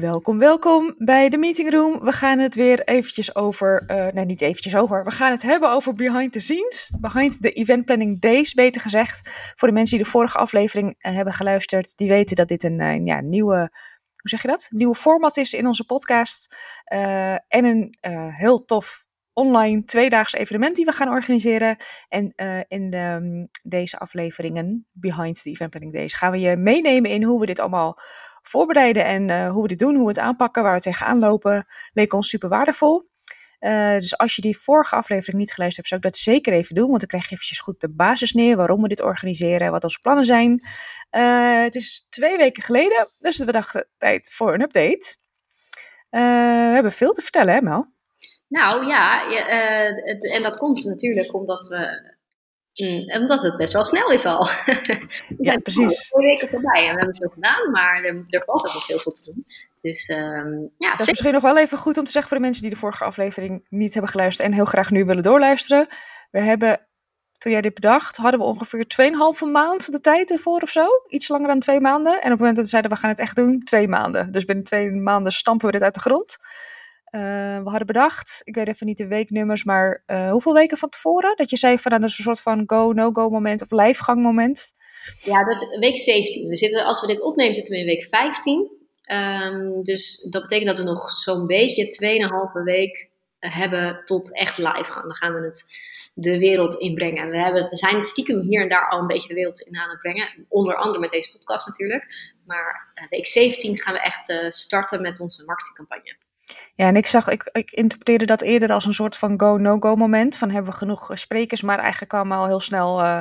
Welkom, welkom bij de Meeting Room. We gaan het weer eventjes over, uh, nee niet eventjes over, we gaan het hebben over behind the scenes. Behind the event planning days, beter gezegd. Voor de mensen die de vorige aflevering uh, hebben geluisterd, die weten dat dit een uh, ja, nieuwe, hoe zeg je dat? Nieuwe format is in onze podcast. en een heel tof online tweedaags evenement die we gaan organiseren. En in de, um, deze afleveringen, Behind the Event Planning Days, gaan we je meenemen in hoe we dit allemaal voorbereiden en uh, hoe we dit doen, hoe we het aanpakken, waar we tegenaan lopen, leek ons super waardevol. Uh, dus als je die vorige aflevering niet geluisterd hebt, zou ik dat zeker even doen. Want dan krijg je eventjes goed de basis neer, waarom we dit organiseren, wat onze plannen zijn. Uh, het is twee weken geleden, dus we dachten tijd voor een update. we hebben veel te vertellen, hè Mel? Nou ja, en dat komt natuurlijk omdat we Mm, omdat het best wel snel is al. ja, precies. Twee weken voorbij en we hebben veel gedaan, maar er, er valt ook nog heel veel te doen. Dus um, ja, dat is misschien nog wel even goed om te zeggen voor de mensen die de vorige aflevering niet hebben geluisterd en heel graag nu willen doorluisteren. We hebben, toen jij dit bedacht, hadden we ongeveer 2,5 maand de tijd ervoor of zo. Iets langer dan twee maanden. En op het moment dat we zeiden we gaan het echt doen, twee maanden. Dus binnen twee maanden stampen we dit uit de grond. Uh, we hadden bedacht, ik weet even niet de weeknummers, maar uh, hoeveel weken van tevoren? Dat je zei van dat is een soort van go, no-go moment of lijfgang moment. Ja, dat, week 17. We zitten, als we dit opnemen zitten we in week 15. Um, dus dat betekent dat we nog zo'n beetje 2,5 week hebben tot echt live gaan. Dan gaan we het de wereld inbrengen. We, hebben het, we zijn stiekem hier en daar al een beetje de wereld in aan het brengen. Onder andere met deze podcast natuurlijk. Maar week 17 gaan we echt starten met onze marketingcampagne. Ja, en ik zag, ik, ik interpreteerde dat eerder als een soort van go-no-go moment. Van hebben we genoeg sprekers, maar eigenlijk kwamen we al heel snel uh,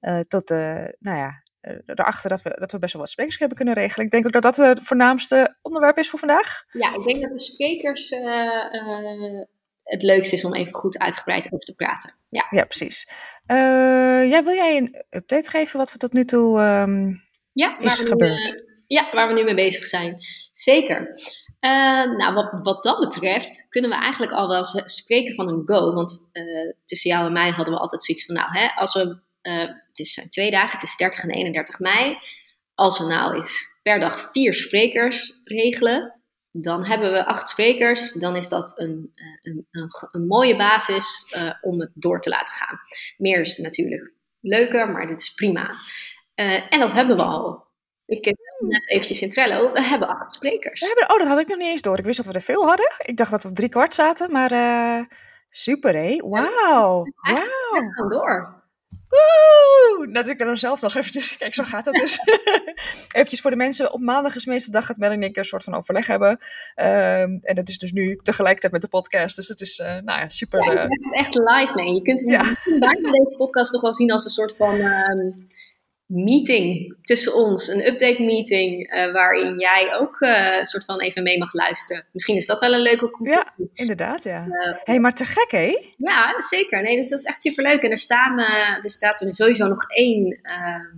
uh, tot, uh, nou ja, erachter dat we, dat we best wel wat sprekers hebben kunnen regelen. Ik denk ook dat dat het voornaamste onderwerp is voor vandaag. Ja, ik denk dat de sprekers het leukste is om even goed uitgebreid over te praten. Ja, ja precies. ja, wil jij een update geven wat we tot nu toe um, ja, is gebeurd? Nu, ja, waar we nu mee bezig zijn. Zeker. Uh, nou, wat, wat dat betreft kunnen we eigenlijk al wel spreken van een go. Want uh, tussen jou en mij hadden we altijd zoiets van, nou, hè, als we, uh, het is twee dagen, het is 30 en 31 mei. Als we nou eens per dag vier sprekers regelen, dan hebben we acht sprekers. Dan is dat een, een, een, een mooie basis om het door te laten gaan. Meer is natuurlijk leuker, maar dit is prima. en dat hebben we al. Ik heb net eventjes in Trello. We hebben acht sprekers. We hebben, oh, dat had ik nog niet eens door. Ik wist dat we er veel hadden. Ik dacht dat we op drie kwart zaten, maar uh, super hé. Wauw. Wauw. Gaan door. Woe! Dat ik er dan zelf nog eventjes, kijk, zo gaat dat dus. eventjes voor de mensen, op maandag is meestal dag dat Mel en ik een soort van overleg hebben. Um, en dat is dus nu tegelijkertijd met de podcast, dus het is, uh, nou ja, super. Ja, je uh, echt live mee. Je kunt ja. deze podcast nog wel zien als een soort van... Um, meeting tussen ons, een update meeting, uh, waarin jij ook uh, soort van even mee mag luisteren. Misschien is dat wel een leuke conclusie. Ja, inderdaad, ja. Uh, hey, maar te gek, hè? Ja, zeker. Nee, dus dat is echt superleuk. En er, staan, er staat er sowieso nog één ehm,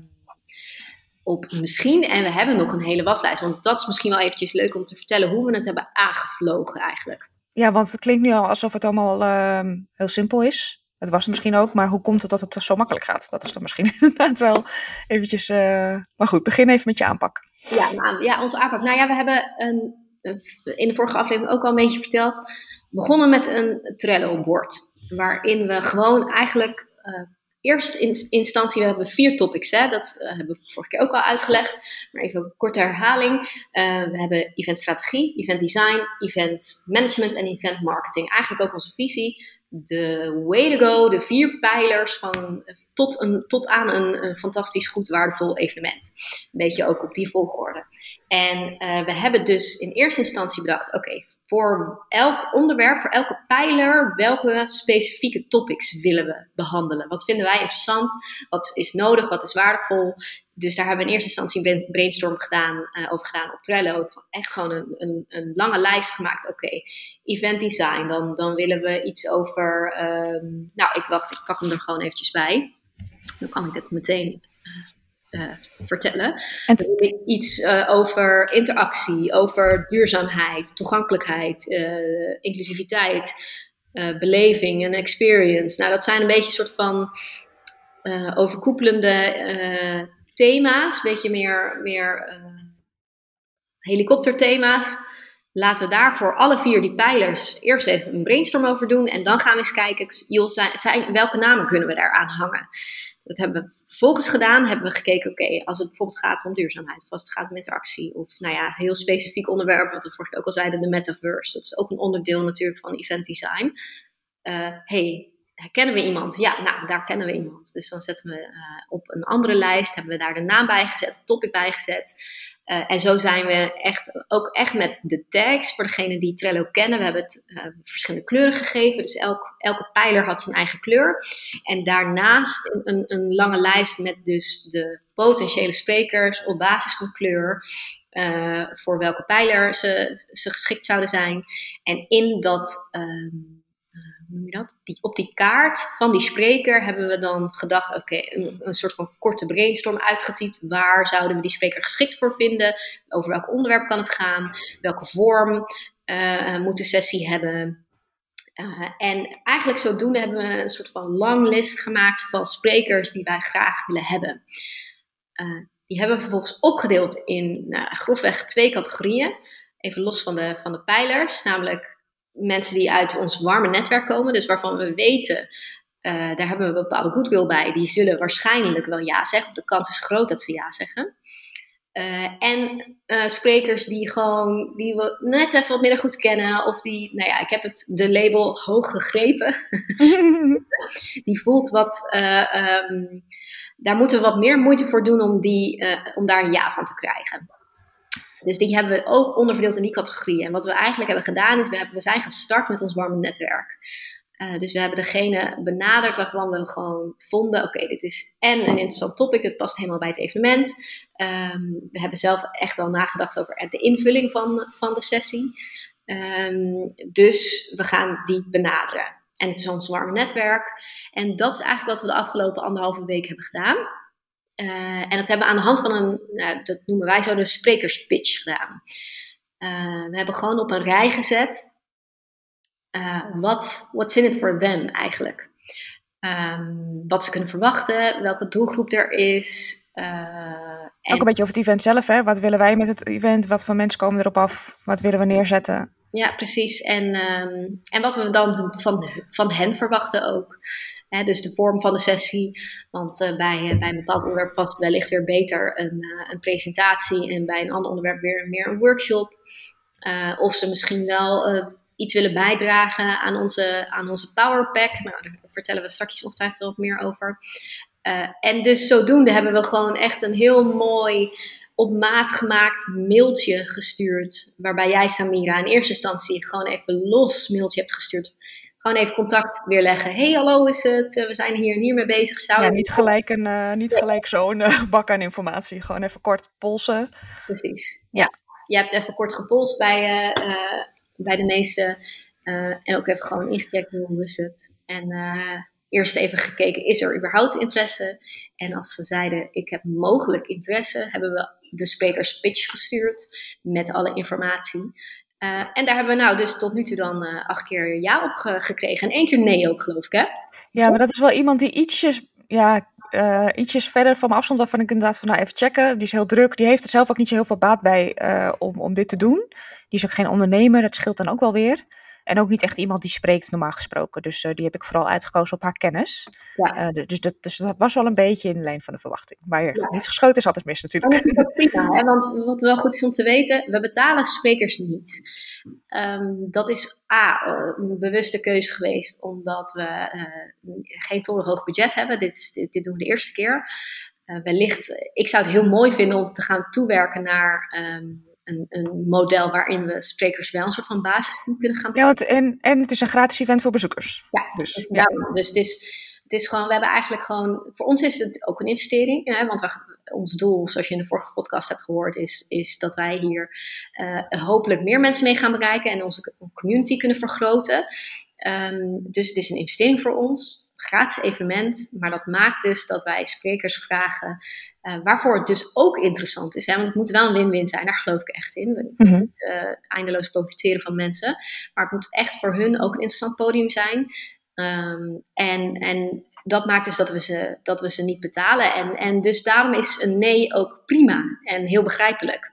op misschien. En we hebben nog een hele waslijst. Want dat is misschien wel eventjes leuk om te vertellen hoe we het hebben aangevlogen eigenlijk. Ja, want het klinkt nu al alsof het allemaal ehm, heel simpel is. Het was misschien ook, maar hoe komt het dat het zo makkelijk gaat? Dat is dan misschien inderdaad wel eventjes... Uh... Maar goed, begin even met je aanpak. Ja, nou, ja, onze aanpak. Nou ja, we hebben een, in de vorige aflevering ook al een beetje verteld... begonnen met een Trello-bord. Waarin we gewoon eigenlijk... Uh, eerst in instantie, we hebben vier topics. Hè? Dat uh, hebben we vorige keer ook al uitgelegd. Maar even een korte herhaling. Uh, we hebben eventstrategie, event design, event management en event marketing. Eigenlijk ook onze visie de way to go, de vier pijlers van, tot, een, tot aan een, een fantastisch goed waardevol evenement. Een beetje ook op die volgorde. En uh, we hebben dus in eerste instantie bedacht: oké, voor elk onderwerp, voor elke pijler, welke specifieke topics willen we behandelen? Wat vinden wij interessant? Wat is nodig? Wat is waardevol? Dus daar hebben we in eerste instantie een brainstorm gedaan, uh, over gedaan op Trello. Echt gewoon een, een, een lange lijst gemaakt. Oké, event design. Dan, dan willen we iets over. Um, nou, ik wacht, ik pak hem er gewoon eventjes bij. Dan kan ik het meteen uh, vertellen. En iets uh, over interactie, over duurzaamheid, toegankelijkheid, uh, inclusiviteit, beleving en experience. Nou, dat zijn een beetje een soort van overkoepelende thema's, een beetje meer, meer helikopterthema's. Laten we daar voor alle vier die pijlers eerst even een brainstorm over doen. En dan gaan we eens kijken, joh, zijn, welke namen kunnen we daaraan hangen? Dat hebben we vervolgens gedaan. Hebben we gekeken, oké, als het bijvoorbeeld gaat om duurzaamheid. Of als het gaat om interactie. Of nou ja, heel specifiek onderwerp, wat we vorige keer ook al zeiden, de metaverse. Dat is ook een onderdeel natuurlijk van event design. Uh, hey, kennen we iemand? Ja, nou, daar kennen we iemand. Dus dan zetten we uh, op een andere lijst, hebben we daar de naam bij gezet, het topic bij gezet. Uh, en zo zijn we echt, ook echt met de tags, voor degene die Trello kennen, we hebben het uh, verschillende kleuren gegeven. Dus elk, elke pijler had zijn eigen kleur. En daarnaast een, een, lange lijst met dus de potentiële sprekers op basis van kleur. Uh, voor welke pijler ze, ze geschikt zouden zijn. En in dat um, noem je dat? Die, op die kaart van die spreker hebben we dan gedacht, oké, een, soort van korte brainstorm uitgetypt. Waar zouden we die spreker geschikt voor vinden? Over welk onderwerp kan het gaan? Welke vorm uh, moet de sessie hebben? Uh, en eigenlijk zodoende hebben we een soort van lang list gemaakt van sprekers die wij graag willen hebben. Die hebben we vervolgens opgedeeld in nou, grofweg twee categorieën. Even los van de, van de pijlers, namelijk mensen die uit ons warme netwerk komen, dus waarvan we weten, uh, daar hebben we een bepaalde goodwill bij, die zullen waarschijnlijk wel ja zeggen, of de kans is groot dat ze ja zeggen. Uh, en uh, sprekers die gewoon, die we net even wat minder goed kennen, of die, nou ja, ik heb het de label hoog gegrepen. die voelt wat, um, daar moeten we wat meer moeite voor doen om, die, om daar een ja van te krijgen. Dus die hebben we ook onderverdeeld in die categorieën. En wat we eigenlijk hebben gedaan is, we, hebben, we zijn gestart met ons warme netwerk. Uh, dus we hebben degene benaderd waarvan we gewoon vonden: oké, dit is en een interessant topic, het past helemaal bij het evenement. Um, we hebben zelf echt al nagedacht over de invulling van, van de sessie. Um, dus we gaan die benaderen. En het is ons warme netwerk. En dat is eigenlijk wat we de afgelopen anderhalve week hebben gedaan. Uh, en dat hebben we aan de hand van een, nou, dat noemen wij zo de sprekerspitch gedaan. Uh, we hebben gewoon op een rij gezet. Uh, wat what's in it for them eigenlijk? Um, wat ze kunnen verwachten, welke doelgroep er is. En... Ook een beetje over het event zelf, hè? Wat willen wij met het event? Wat voor mensen komen erop af? Wat willen we neerzetten? Ja, precies. En, um, en wat we dan van, van hen verwachten ook dus de vorm van de sessie. Want uh, bij, uh, bij een bepaald onderwerp past wellicht weer beter een, uh, een presentatie en bij een ander onderwerp weer meer een workshop. of ze misschien wel iets willen bijdragen aan onze, aan onze Powerpack. Nou, daar vertellen we straks ongetwijfeld wat meer over. en dus zodoende hebben we gewoon echt een heel mooi op maat gemaakt mailtje gestuurd. Waarbij jij, Samira, in eerste instantie gewoon even los mailtje hebt gestuurd gewoon even contact weer leggen. hey, hallo is het? Eh, we zijn hier en hier mee bezig. Zou ja, niet gelijk, een, uh, niet gelijk zo'n uh, bak aan informatie. Gewoon even kort polsen. Precies, ja. Je hebt even kort gepolst bij, bij de meeste. en ook even gewoon ingecheckt hoe is het. En eerst even gekeken, is er überhaupt interesse? En als ze zeiden, ik heb mogelijk interesse, hebben we de sprekers pitch gestuurd met alle informatie. Uh, en daar hebben we nou dus tot nu toe dan uh, acht keer ja op ge gekregen. En één keer nee ook, geloof ik, hè? Ja, maar dat is wel iemand die ietsjes, ja, uh, ietsjes verder van me afstand, waarvan ik inderdaad van nou even checken. Die is heel druk. Die heeft er zelf ook niet zo heel veel baat bij om, om dit te doen. Die is ook geen ondernemer, dat scheelt dan ook wel weer. En ook niet echt iemand die spreekt normaal gesproken. Dus uh, die heb ik vooral uitgekozen op haar kennis. Ja. Uh, dus, dat, dus dat was wel een beetje in de lijn van de verwachting. Maar ja. niets geschoten is altijd mis natuurlijk. dat prima, hè? want wat wel goed is om te weten, we betalen sprekers niet. Um, dat is A, een bewuste keuze geweest, omdat we uh, geen hoog budget hebben. Dit, dit, dit, doen we de eerste keer. wellicht, ik zou het heel mooi vinden om te gaan toewerken naar um, een, een, model waarin we sprekers wel een soort van basis kunnen gaan. Ja, want en, en het is een gratis event voor bezoekers. Ja, dus, dus, ja. dus het, is, het is gewoon, we hebben eigenlijk gewoon, voor ons is het ook een investering, hè, want we, ons doel, zoals je in de vorige podcast hebt gehoord, is, is dat wij hier uh, hopelijk meer mensen mee gaan bereiken en onze community kunnen vergroten. Um, dus het is een investering voor ons gratis evenement. Maar dat maakt dus dat wij sprekers vragen. Uh, waarvoor het dus ook interessant is. Hè? Want het moet wel een win-win zijn, daar geloof ik echt in. We mm -hmm. uh, eindeloos profiteren van mensen. Maar het moet echt voor hun ook een interessant podium zijn. Um, en, en dat maakt dus dat we ze, dat we ze niet betalen. En, en dus daarom is een nee ook prima en heel begrijpelijk.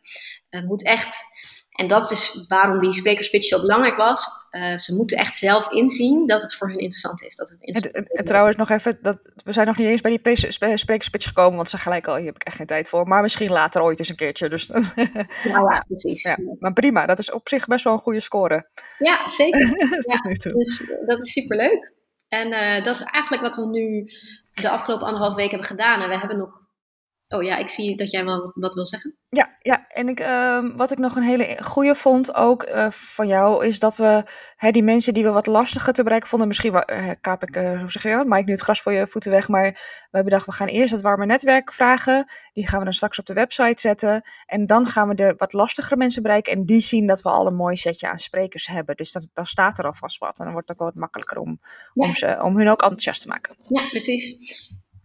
uh, moet echt en dat is waarom die sprekerspitch zo belangrijk was. Uh, ze moeten echt zelf inzien dat het voor hun interessant is. Dat het interessant en, en, trouwens nog even, dat, we zijn nog niet eens bij die sprekerspitch gekomen, want ze gelijk al, hier heb ik echt geen tijd voor. Maar misschien later ooit eens een keertje. Dus, nou ja, precies. Ja, maar prima, dat is op zich best wel een goede score. Ja, zeker. ja, dus dat is superleuk. En uh, dat is eigenlijk wat we nu de afgelopen anderhalf week hebben gedaan. En we hebben nog Oh ja, ik zie dat jij wel wat wil zeggen. Ja, ja. en ik, uh, wat ik nog een hele goede vond ook uh, van jou, is dat we hè, die mensen die we wat lastiger te bereiken vonden, misschien wel, uh, kaap ik, hoe zeg je dat, maak ik nu het gras voor je voeten weg, maar we hebben gedacht, we gaan eerst het warme netwerk vragen, die gaan we dan straks op de website zetten, en dan gaan we de wat lastigere mensen bereiken, en die zien dat we al een mooi setje aan sprekers hebben, dus dan, dan staat er alvast wat, en dan wordt het ook wat makkelijker om, ja. om, ze, om hun ook enthousiast te maken. Ja, precies.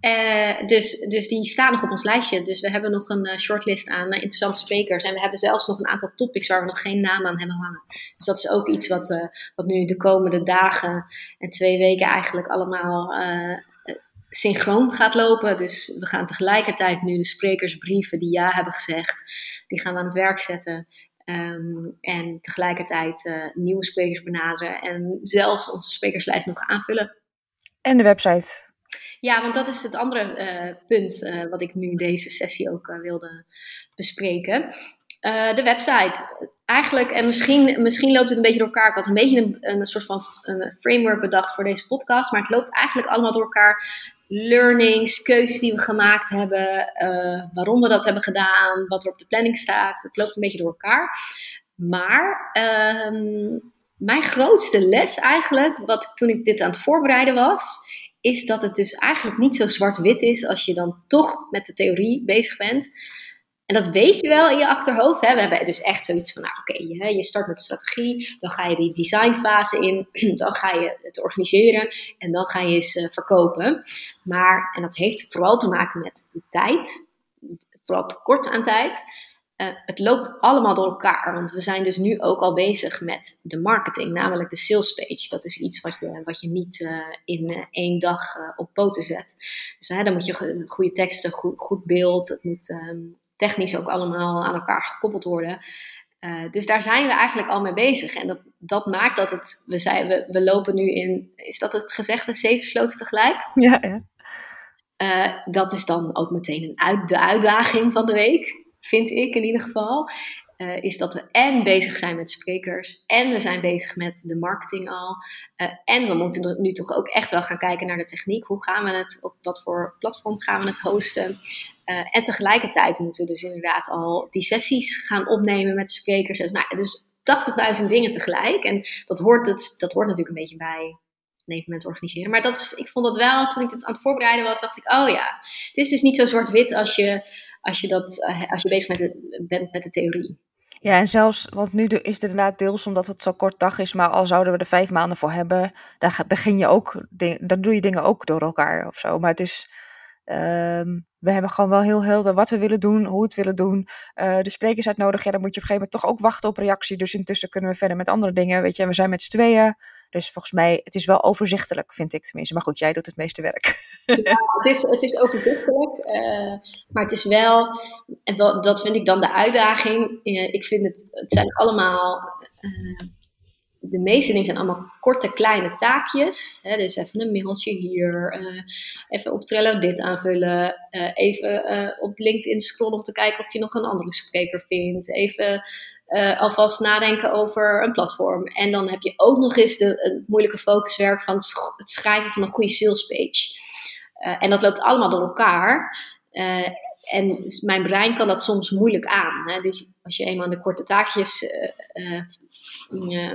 Uh, dus, dus die staan nog op ons lijstje. Dus we hebben nog een uh, shortlist aan uh, interessante sprekers. En we hebben zelfs nog een aantal topics waar we nog geen naam aan hebben hangen. Dus dat is ook iets wat, wat nu de komende dagen en twee weken eigenlijk allemaal synchroon gaat lopen. Dus we gaan tegelijkertijd nu de sprekersbrieven die ja hebben gezegd, die gaan we aan het werk zetten. Um, en tegelijkertijd nieuwe sprekers benaderen en zelfs onze sprekerslijst nog aanvullen. En de website ja, want dat is het andere uh, punt uh, wat ik nu deze sessie ook uh, wilde bespreken. de website. Eigenlijk, en misschien, misschien loopt het een beetje door elkaar. Ik had een beetje een, een soort van framework bedacht voor deze podcast. Maar het loopt eigenlijk allemaal door elkaar. Learnings, keuzes die we gemaakt hebben. waarom we dat hebben gedaan. Wat er op de planning staat. Het loopt een beetje door elkaar. Maar ehm, mijn grootste les eigenlijk, wat toen ik dit aan het voorbereiden was, is dat het dus eigenlijk niet zo zwart-wit is als je dan toch met de theorie bezig bent. En dat weet je wel in je achterhoofd. Hè? We hebben dus echt zoiets van, nou oké, okay, je start met de strategie, dan ga je die designfase in, dan ga je het organiseren en dan ga je eens uh, verkopen. Maar, en dat heeft vooral te maken met de tijd, vooral tekort aan tijd. Uh, het loopt allemaal door elkaar, want we zijn dus nu ook al bezig met de marketing, namelijk de sales page. Dat is iets wat je, wat je niet uh, in uh, één dag op poten zet. Dus dan moet je goede teksten, goed, goed beeld, het moet um, technisch ook allemaal aan elkaar gekoppeld worden. dus daar zijn we eigenlijk al mee bezig. En dat, dat maakt dat het, we, zijn, we, we lopen nu in, is dat het gezegde, zeven sloten tegelijk? Ja, ja. dat is dan ook meteen een uit, de uitdaging van de week vind ik in ieder geval. Uh, is dat we en bezig zijn met sprekers en we zijn bezig met de marketing al. Uh, en we moeten nu toch ook echt wel gaan kijken naar de techniek. Hoe gaan we het, op wat voor platform gaan we het hosten? Uh, en tegelijkertijd moeten we dus inderdaad al die sessies gaan opnemen met sprekers. Nou, dus 80.000 dingen tegelijk. En dat hoort, het, dat hoort natuurlijk een beetje bij een evenement organiseren. Maar dat is, ik vond dat wel, toen ik het aan het voorbereiden was, dacht ik, oh ja, het is dus niet zo zwart-wit als je als je, dat, eh, als je bezig met de, bent met de theorie. Ja, en zelfs, want nu is het inderdaad deels omdat het zo kort dag is, maar al zouden we er vijf maanden voor hebben, dan begin je ook, dan doe je dingen ook door elkaar of zo. Maar het is, um, we hebben gewoon wel heel helder wat we willen doen, hoe we het willen doen. Uh, de sprekers uitnodigen, ja, dan moet je op een gegeven moment toch ook wachten op reactie. Dus intussen kunnen we verder met andere dingen, weet je. we zijn met z'n tweeën, dus volgens mij, het is wel overzichtelijk, vind ik tenminste. Maar goed, jij doet het meeste werk. Ja, het is, het is overzichtelijk, uh, maar het is wel, en dat vind ik dan de uitdaging. Uh, ik vind het, het zijn allemaal de meeste dingen zijn allemaal korte, kleine taakjes. Hè, dus even een mailtje hier, uh, even op Trello dit aanvullen, uh, even uh, op LinkedIn scrollen om te kijken of je nog een andere spreker vindt, even alvast nadenken over een platform. En dan heb je ook nog eens de, het moeilijke focuswerk van het schrijven van een goede salespage. en dat loopt allemaal door elkaar. En mijn brein kan dat soms moeilijk aan. Hè? Dus als je eenmaal aan de korte taakjes uh,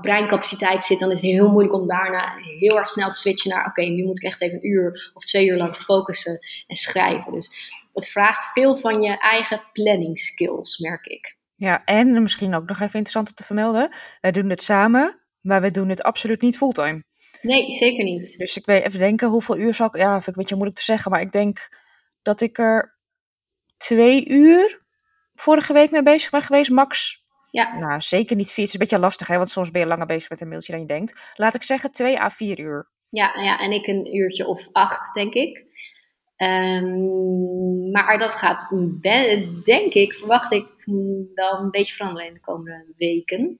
breincapaciteit zit, dan is het heel moeilijk om daarna heel erg snel te switchen naar: oké, nu moet ik echt even een uur of twee uur lang focussen en schrijven. Dus het vraagt veel van je eigen planning skills, merk ik. Ja, en misschien ook nog even interessant om te vermelden: wij doen het samen, maar we doen het absoluut niet fulltime. Nee, zeker niet. Dus ik weet even denken, hoeveel uur zal ik. Ja, vind ik een beetje moeilijk te zeggen, maar ik denk dat ik er twee uur vorige week mee bezig ben geweest, max ja. Nou, zeker niet vier. Het is een beetje lastig, hè, want soms ben je langer bezig met een mailtje dan je denkt. Laat ik zeggen 2 à 4 uur. Ja, ja, en ik een uurtje of acht, denk ik. Um, maar dat gaat, denk ik, verwacht ik wel een beetje veranderen in de komende weken.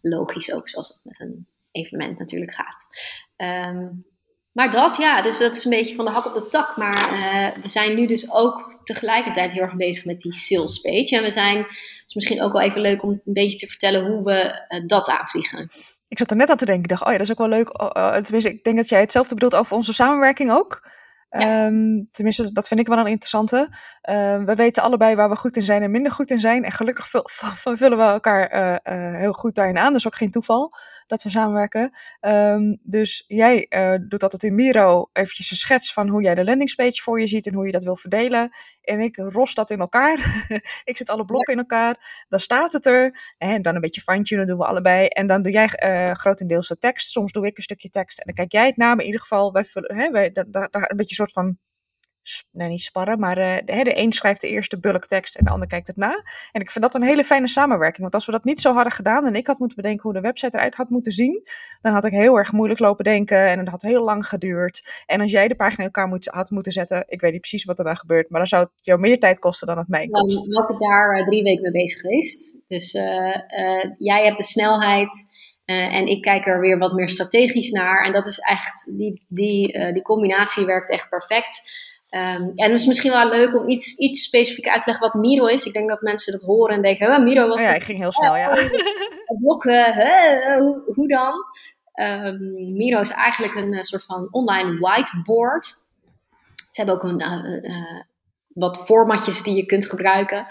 Logisch ook, zoals het met een evenement natuurlijk gaat. Um, maar dat, ja, dus dat is een beetje van de hak op de tak. Maar uh, we zijn nu dus ook tegelijkertijd heel erg bezig met die sales page. En we zijn, het is misschien ook wel even leuk om een beetje te vertellen hoe we uh, dat aanvliegen. Ik zat er net aan te denken, ik dacht, oh ja, dat is ook wel leuk. Uh, tenminste, ik denk dat jij hetzelfde bedoelt over onze samenwerking ook. Um, tenminste, dat vind ik wel een interessante. Uh, we weten allebei waar we goed in zijn en minder goed in zijn. En gelukkig vullen we elkaar uh, uh, heel goed daarin aan. Dus ook geen toeval dat we samenwerken. Um, dus jij doet altijd in Miro eventjes een schets van hoe jij de landingspage voor je ziet en hoe je dat wil verdelen. En ik ros dat in elkaar. ik zet alle blokken in elkaar. Dan staat het er. En dan een beetje fine-tunen doen we allebei. En dan doe jij grotendeels de tekst. Soms doe ik een stukje tekst. En dan kijk jij het na. Maar in ieder geval, wij vullen, hè, wij, daar een beetje soort van nee, niet sparren, maar uh, de, de een schrijft de eerste bulktekst en de ander kijkt het na. En ik vind dat een hele fijne samenwerking. Want als we dat niet zo hadden gedaan en ik had moeten bedenken hoe de website eruit had moeten zien, dan had ik heel erg moeilijk lopen denken en het had heel lang geduurd. En als jij de pagina in elkaar moet, had moeten zetten, ik weet niet precies wat er dan gebeurt, maar dan zou het jou meer tijd kosten dan het mij kost. Had ik daar uh, drie weken mee bezig geweest. Dus uh, jij hebt de snelheid. Uh, en ik kijk er weer wat meer strategisch naar. En dat is echt, die, die, uh, die combinatie werkt echt perfect. Um, en het is misschien wel leuk om iets, iets specifiek uit te leggen wat Miro is. Ik denk dat mensen dat horen en denken, oh, Miro, wat... Oh ja, ik ging heel snel, ja. Blokken, hè, hoe, hoe, dan? Um, Miro is eigenlijk een soort van online whiteboard. Ze hebben ook een, uh, wat formatjes die je kunt gebruiken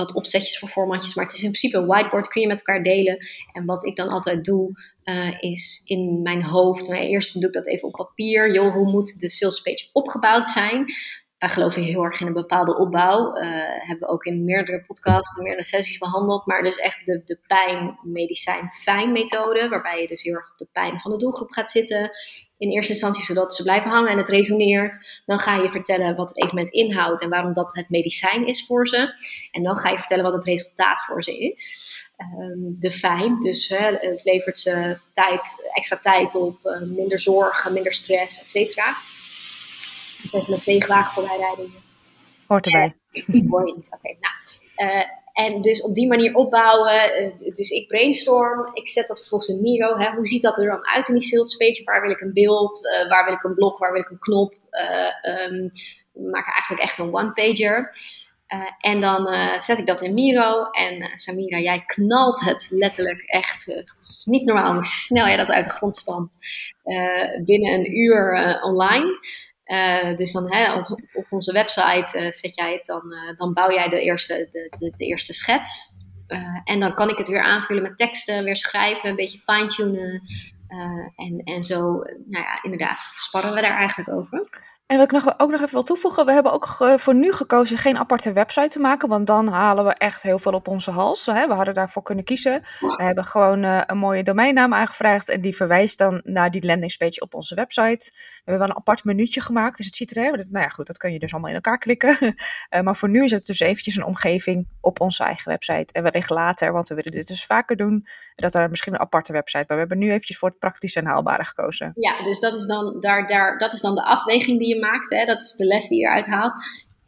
wat opzetjes voor formatjes. Maar het is in principe een whiteboard, kun je met elkaar delen. En wat ik dan altijd doe, uh, is in mijn hoofd. Nou, eerst doe ik dat even op papier. Joh, hoe moet de sales page opgebouwd zijn? Wij geloven heel erg in een bepaalde opbouw. Uh, hebben we ook in meerdere podcasts meerdere sessies behandeld. Maar dus echt de, de pijn-medicijn-fijn methode. Waarbij je dus heel erg op de pijn van de doelgroep gaat zitten. In eerste instantie zodat ze blijven hangen en het resoneert. Dan ga je vertellen wat het evenement inhoudt en waarom dat het medicijn is voor ze. En dan ga je vertellen wat het resultaat voor ze is. Um, de fijn, dus het levert ze tijd, extra tijd op, uh, minder zorgen, minder stress, et cetera even een veegwagen voorbij rijden. Hoort erbij. Die hoor je niet. Oké, nou. Uh, en dus op die manier opbouwen. Uh, dus ik brainstorm. Ik zet dat vervolgens in Miro. Hè. Hoe ziet dat er dan uit in die sales page? Waar wil ik een beeld? Uh, waar wil ik een blok? Waar wil ik een knop? Um, we maken eigenlijk echt een one-pager. en dan zet ik dat in Miro. En Samira, jij knalt het letterlijk echt. het is niet normaal hoe snel jij dat uit de grond stampt. binnen een uur online. Uh, dus dan hè, op, onze website uh, zet jij het dan, uh, dan bouw jij de eerste, de, de, de eerste schets. en dan kan ik het weer aanvullen met teksten, weer schrijven, een beetje fine-tunen. en, en zo, nou ja, inderdaad, sparren we daar eigenlijk over. En wat ik nog, ook nog even wil toevoegen, we hebben ook voor nu gekozen geen aparte website te maken, want dan halen we echt heel veel op onze hals. Hè? We hadden daarvoor kunnen kiezen. We hebben gewoon uh, een mooie domeinnaam aangevraagd en die verwijst dan naar die landingspage op onze website. We hebben wel een apart minuutje gemaakt, dus het ziet er, hè, nou ja goed, dat kan je dus allemaal in elkaar klikken. uh, maar voor nu is het dus eventjes een omgeving op onze eigen website. En wellicht later, want we willen dit dus vaker doen, dat er misschien een aparte website, maar we hebben nu eventjes voor het praktische en haalbare gekozen. Ja, dus dat is dan, daar, daar, dat is dan de afweging die je maakt. Hè? Dat is de les die je eruit haalt.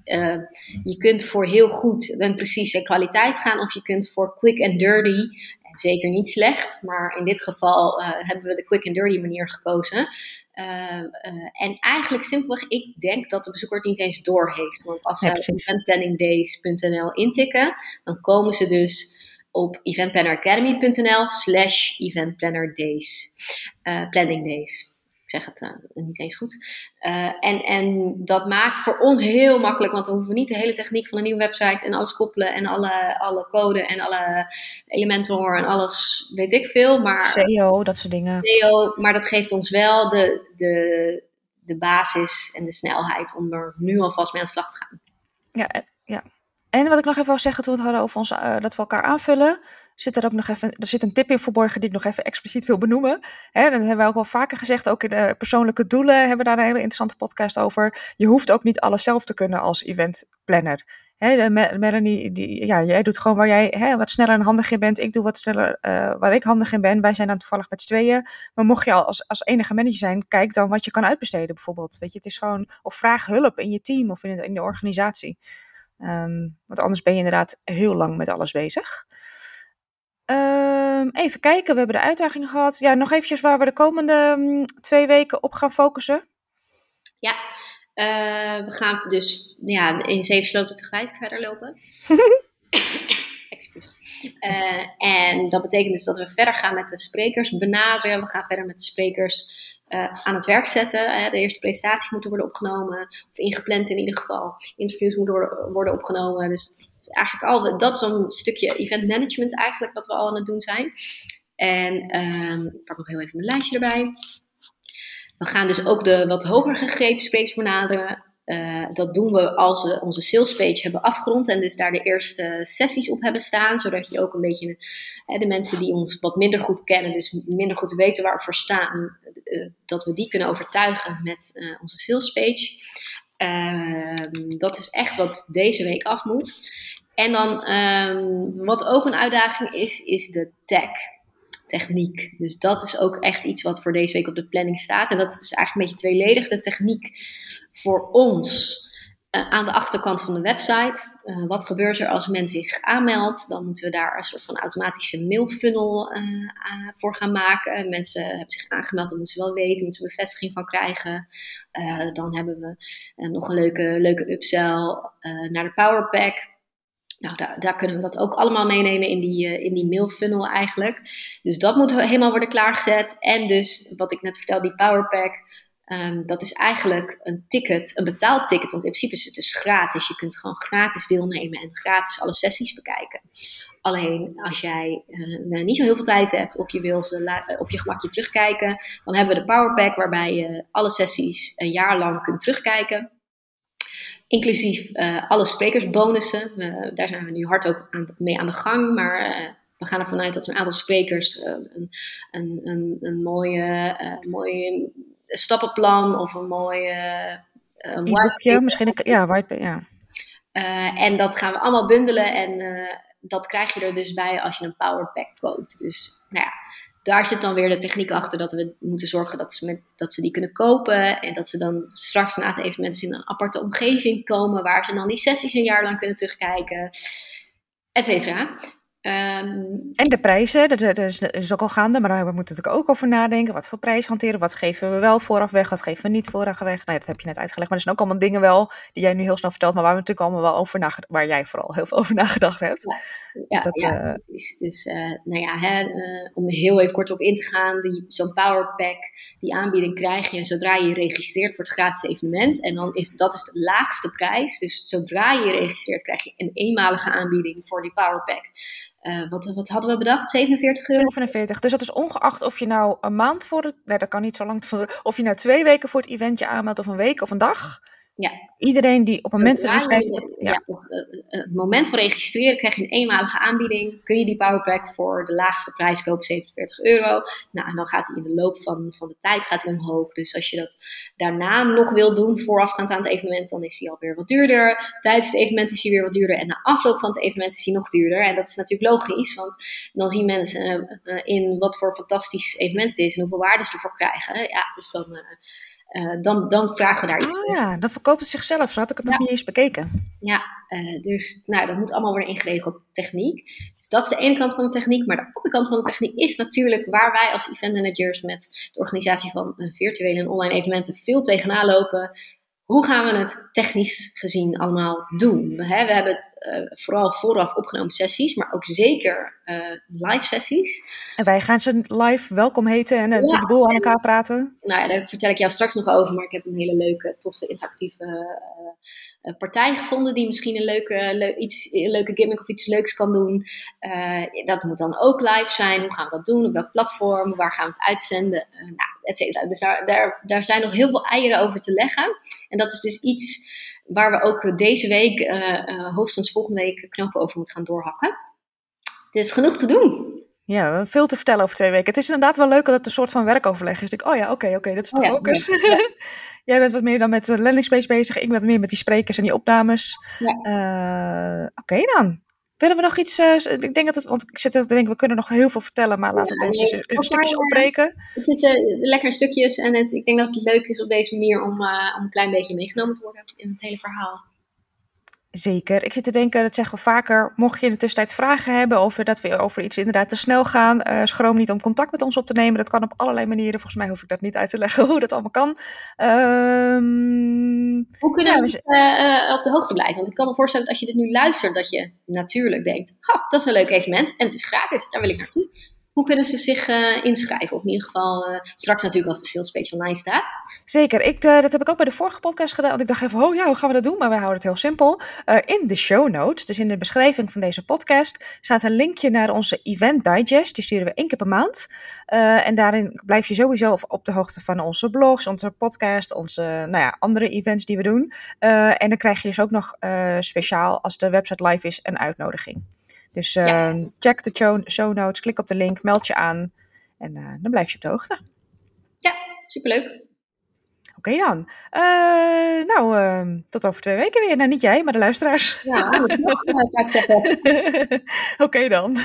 Uh, je kunt voor heel goed en precieze kwaliteit gaan, of je kunt voor quick and dirty, zeker niet slecht, maar in dit geval uh, hebben we de quick and dirty manier gekozen. Uh, en eigenlijk simpelweg, ik denk dat de bezoeker het niet eens door heeft. Want als ze eventplanningdays.nl intikken, dan komen ze dus op eventplanneracademy.nl slash eventplannerdays, planning days zeg het uh, niet eens goed. Uh, en, en dat maakt voor ons heel makkelijk, want dan hoeven we niet de hele techniek van een nieuwe website en alles koppelen en alle, alle code en alle Elementor en alles, weet ik veel. Maar, SEO, dat soort dingen. SEO, maar dat geeft ons wel de, de, de basis en de snelheid om er nu alvast mee aan de slag te gaan. Ja, ja. En wat ik nog even wil zeggen toen we het hadden over ons, uh, dat we elkaar aanvullen zit er ook nog even, er zit een tip in verborgen die ik nog even expliciet wil benoemen. Hè, dat hebben we ook wel vaker gezegd, ook in de persoonlijke doelen hebben we daar een hele interessante podcast over. Je hoeft ook niet alles zelf te kunnen als eventplanner. hè, Melanie, die, ja, jij doet gewoon waar jij wat sneller en handig in bent. Ik doe wat sneller uh, waar ik handig in ben. Wij zijn dan toevallig met z'n tweeën. Maar mocht je al als, als enige manager zijn, kijk dan wat je kan uitbesteden bijvoorbeeld. Weet je, het is gewoon, of vraag hulp in je team of in de, in de organisatie. Um, want anders ben je inderdaad heel lang met alles bezig. Um, even kijken, we hebben de uitdaging gehad. Ja, nog eventjes waar we de komende um, twee weken op gaan focussen. Ja, uh, we gaan dus ja, in zeven sloten tegelijk verder lopen. Excuus. Uh, en dat betekent dus dat we verder gaan met de sprekers benaderen. We gaan verder met de sprekers aan het werk zetten. de eerste presentaties moeten worden opgenomen, of ingepland in ieder geval. Interviews moeten worden, opgenomen. Dus dat is eigenlijk al, dat is een stukje event management eigenlijk wat we al aan het doen zijn. En um, ik pak nog heel even mijn lijstje erbij. We gaan dus ook de wat hoger gegeven sprekers benaderen. Uh, dat doen we als we onze sales page hebben afgerond en dus daar de eerste sessies op hebben staan, zodat je ook een beetje uh, de mensen die ons wat minder goed kennen, dus minder goed weten waar we voor staan, uh, dat we die kunnen overtuigen met onze sales page. Ehm, dat is echt wat deze week af moet. En dan, um, wat ook een uitdaging is, is de tech techniek. Dus dat is ook echt iets wat voor deze week op de planning staat. En dat is eigenlijk een beetje tweeledig. De techniek voor ons uh, aan de achterkant van de website. Uh, wat gebeurt er als men zich aanmeldt? Dan moeten we daar een soort van automatische mailfunnel uh, voor gaan maken. Mensen hebben zich aangemeld, dan moeten ze wel weten, moeten ze bevestiging van krijgen. dan hebben we nog een leuke, leuke upsell naar de Powerpack. Nou, daar, daar, kunnen we dat ook allemaal meenemen in die, uh, in die mailfunnel eigenlijk. Dus dat moet helemaal worden klaargezet. En dus, wat ik net vertelde, die Powerpack, um, dat is eigenlijk een ticket, een betaald ticket. Want in principe is het dus gratis. Je kunt gewoon gratis deelnemen en gratis alle sessies bekijken. Alleen als jij uh, niet zo heel veel tijd hebt of je wil ze op je gemakje terugkijken, dan hebben we de Powerpack waarbij je alle sessies een jaar lang kunt terugkijken. Inclusief uh, alle sprekersbonussen. Uh, daar zijn we nu hard ook aan, mee aan de gang. Maar uh, we gaan ervan uit dat we een aantal sprekers een, een, een, een, mooie, mooie stappenplan of een mooie een boekje, misschien een, ja, white, ja. en dat gaan we allemaal bundelen en dat krijg je er dus bij als je een powerpack koopt. Dus nou ja, daar zit dan weer de techniek achter dat we moeten zorgen dat ze, met, dat ze die kunnen kopen. En dat ze dan straks na het evenement in een aparte omgeving komen waar ze dan die sessies een jaar lang kunnen terugkijken. Et cetera. Um, en de prijzen, dat, is, is, ook al gaande, maar daar moeten we natuurlijk ook over nadenken. Wat voor prijs hanteren, wat geven we wel vooraf weg, wat geven we niet vooraf weg. Nou, dat heb je net uitgelegd, maar er zijn ook allemaal dingen wel die jij nu heel snel vertelt, maar waar we natuurlijk allemaal wel over nagedacht, waar jij vooral heel veel over nagedacht hebt. Ja, ja, dus, dat, ja uh, is, dus uh, nou ja, hè, uh, om heel even kort op in te gaan, zo'n powerpack, die aanbieding krijg je zodra je je registreert voor het gratis evenement. En dan is dat is de laagste prijs, dus zodra je je registreert krijg je een eenmalige aanbieding voor die powerpack. Uh, wat, wat hadden we bedacht? 47 euro? 47. Dus dat is ongeacht of je nou een maand voor het. Nee, dat kan niet zo lang. Of je nou twee weken voor het eventje aanmeldt, of een week of een dag. Ja. Iedereen die op het moment van. Ja. ja. Eh, het moment van registreren krijg je een eenmalige aanbieding. Kun je die powerpack voor de laagste prijs kopen, 47 euro. Nou, en dan gaat hij in de loop van, van de tijd gaat hij omhoog. Dus als je dat daarna nog wil doen, voorafgaand aan het evenement, dan is hij alweer wat duurder. Tijdens het evenement is hij weer wat duurder. En na afloop van het evenement is hij nog duurder. En dat is natuurlijk logisch, want dan zien mensen uh, in wat voor fantastisch evenement het is en hoeveel waarde ze ervoor krijgen. Ja, dus dan... Uh, uh, dan, dan vragen we daar iets oh, ja, dan verkoopt het zichzelf. Zo had ik het nog niet eens bekeken. Ja, uh, dus nou, dat moet allemaal worden ingeregeld op techniek. Dus dat is de ene kant van de techniek. Maar de andere kant van de techniek is natuurlijk waar wij als event managers met de organisatie van uh, virtuele en online evenementen veel tegenaan lopen hoe gaan we het technisch gezien allemaal doen? We, hè, we hebben het uh, vooral vooraf opgenomen sessies, maar ook zeker uh, live sessies. En wij gaan ze live welkom heten en uh, de boel aan elkaar praten. Nou ja, daar vertel ik jou straks nog over, maar ik heb een hele leuke, toffe, interactieve uh, partij gevonden die misschien een leuke, le iets, een leuke gimmick of iets leuks kan doen. Uh, dat moet dan ook live zijn. Hoe gaan we dat doen? Op welk platform? Waar gaan we het uitzenden? Uh, nou, et cetera. Dus daar, daar, daar zijn nog heel veel eieren over te leggen. En dat is dus iets waar we ook deze week, hoogstens volgende week, knopen over moeten gaan doorhakken. Er is genoeg te doen. Ja, veel te vertellen over twee weken. Het is inderdaad wel leuk dat het een soort van werkoverleg is. Ik, oh ja, oké, oké, dat is de Oh ja, focus. Jij bent wat meer dan met de landingspace bezig. Ik ben wat meer met die sprekers en die opnames. Ja. Eh, oké dan. Willen we nog iets? eh, ik denk dat het, want ik zit er te denken, we kunnen nog heel veel vertellen, maar laten we het even nee, een stukjes maar, opbreken. Het is eh, lekker stukjes en het, ik denk dat het leuk is op deze manier om, eh, om een klein beetje meegenomen te worden in het hele verhaal. Zeker. Ik zit te denken, dat zeggen we vaker. Mocht je in de tussentijd vragen hebben over dat we over iets inderdaad te snel gaan, eh, schroom niet om contact met ons op te nemen. Dat kan op allerlei manieren. Volgens mij hoef ik dat niet uit te leggen hoe dat allemaal kan. Ehm, Hoe kunnen Ja, we z- eh, eh, op de hoogte blijven? Want ik kan me voorstellen dat als je dit nu luistert, dat je natuurlijk denkt, ha, dat is een leuk evenement en het is gratis, daar wil ik naartoe. Hoe kunnen ze zich eh, inschrijven? Of in ieder geval eh, straks natuurlijk als de sales page online staat. zeker. Ik, eh, dat heb ik ook bij de vorige podcast gedaan. Want ik dacht even, oh ja, hoe gaan we dat doen? Maar we houden het heel simpel. In de show notes, dus in de beschrijving van deze podcast, staat een linkje naar onze Event Digest. Die sturen we één keer per maand. En daarin blijf je sowieso op de hoogte van onze blogs, onze podcast, onze nou ja, andere events die we doen. En dan krijg je dus ook nog speciaal, als de website live is, een uitnodiging. Dus eh, Ja. check de show, show notes, klik op de link, meld je aan. En eh, dan blijf je op de hoogte. Ja, superleuk. Oké dan. Eh, nou, ehm, tot over twee weken weer. Nou, niet jij, maar de luisteraars. Ja, anders nog, eh, zou ik zeggen. Oké dan.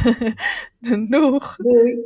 Doeg. Doei.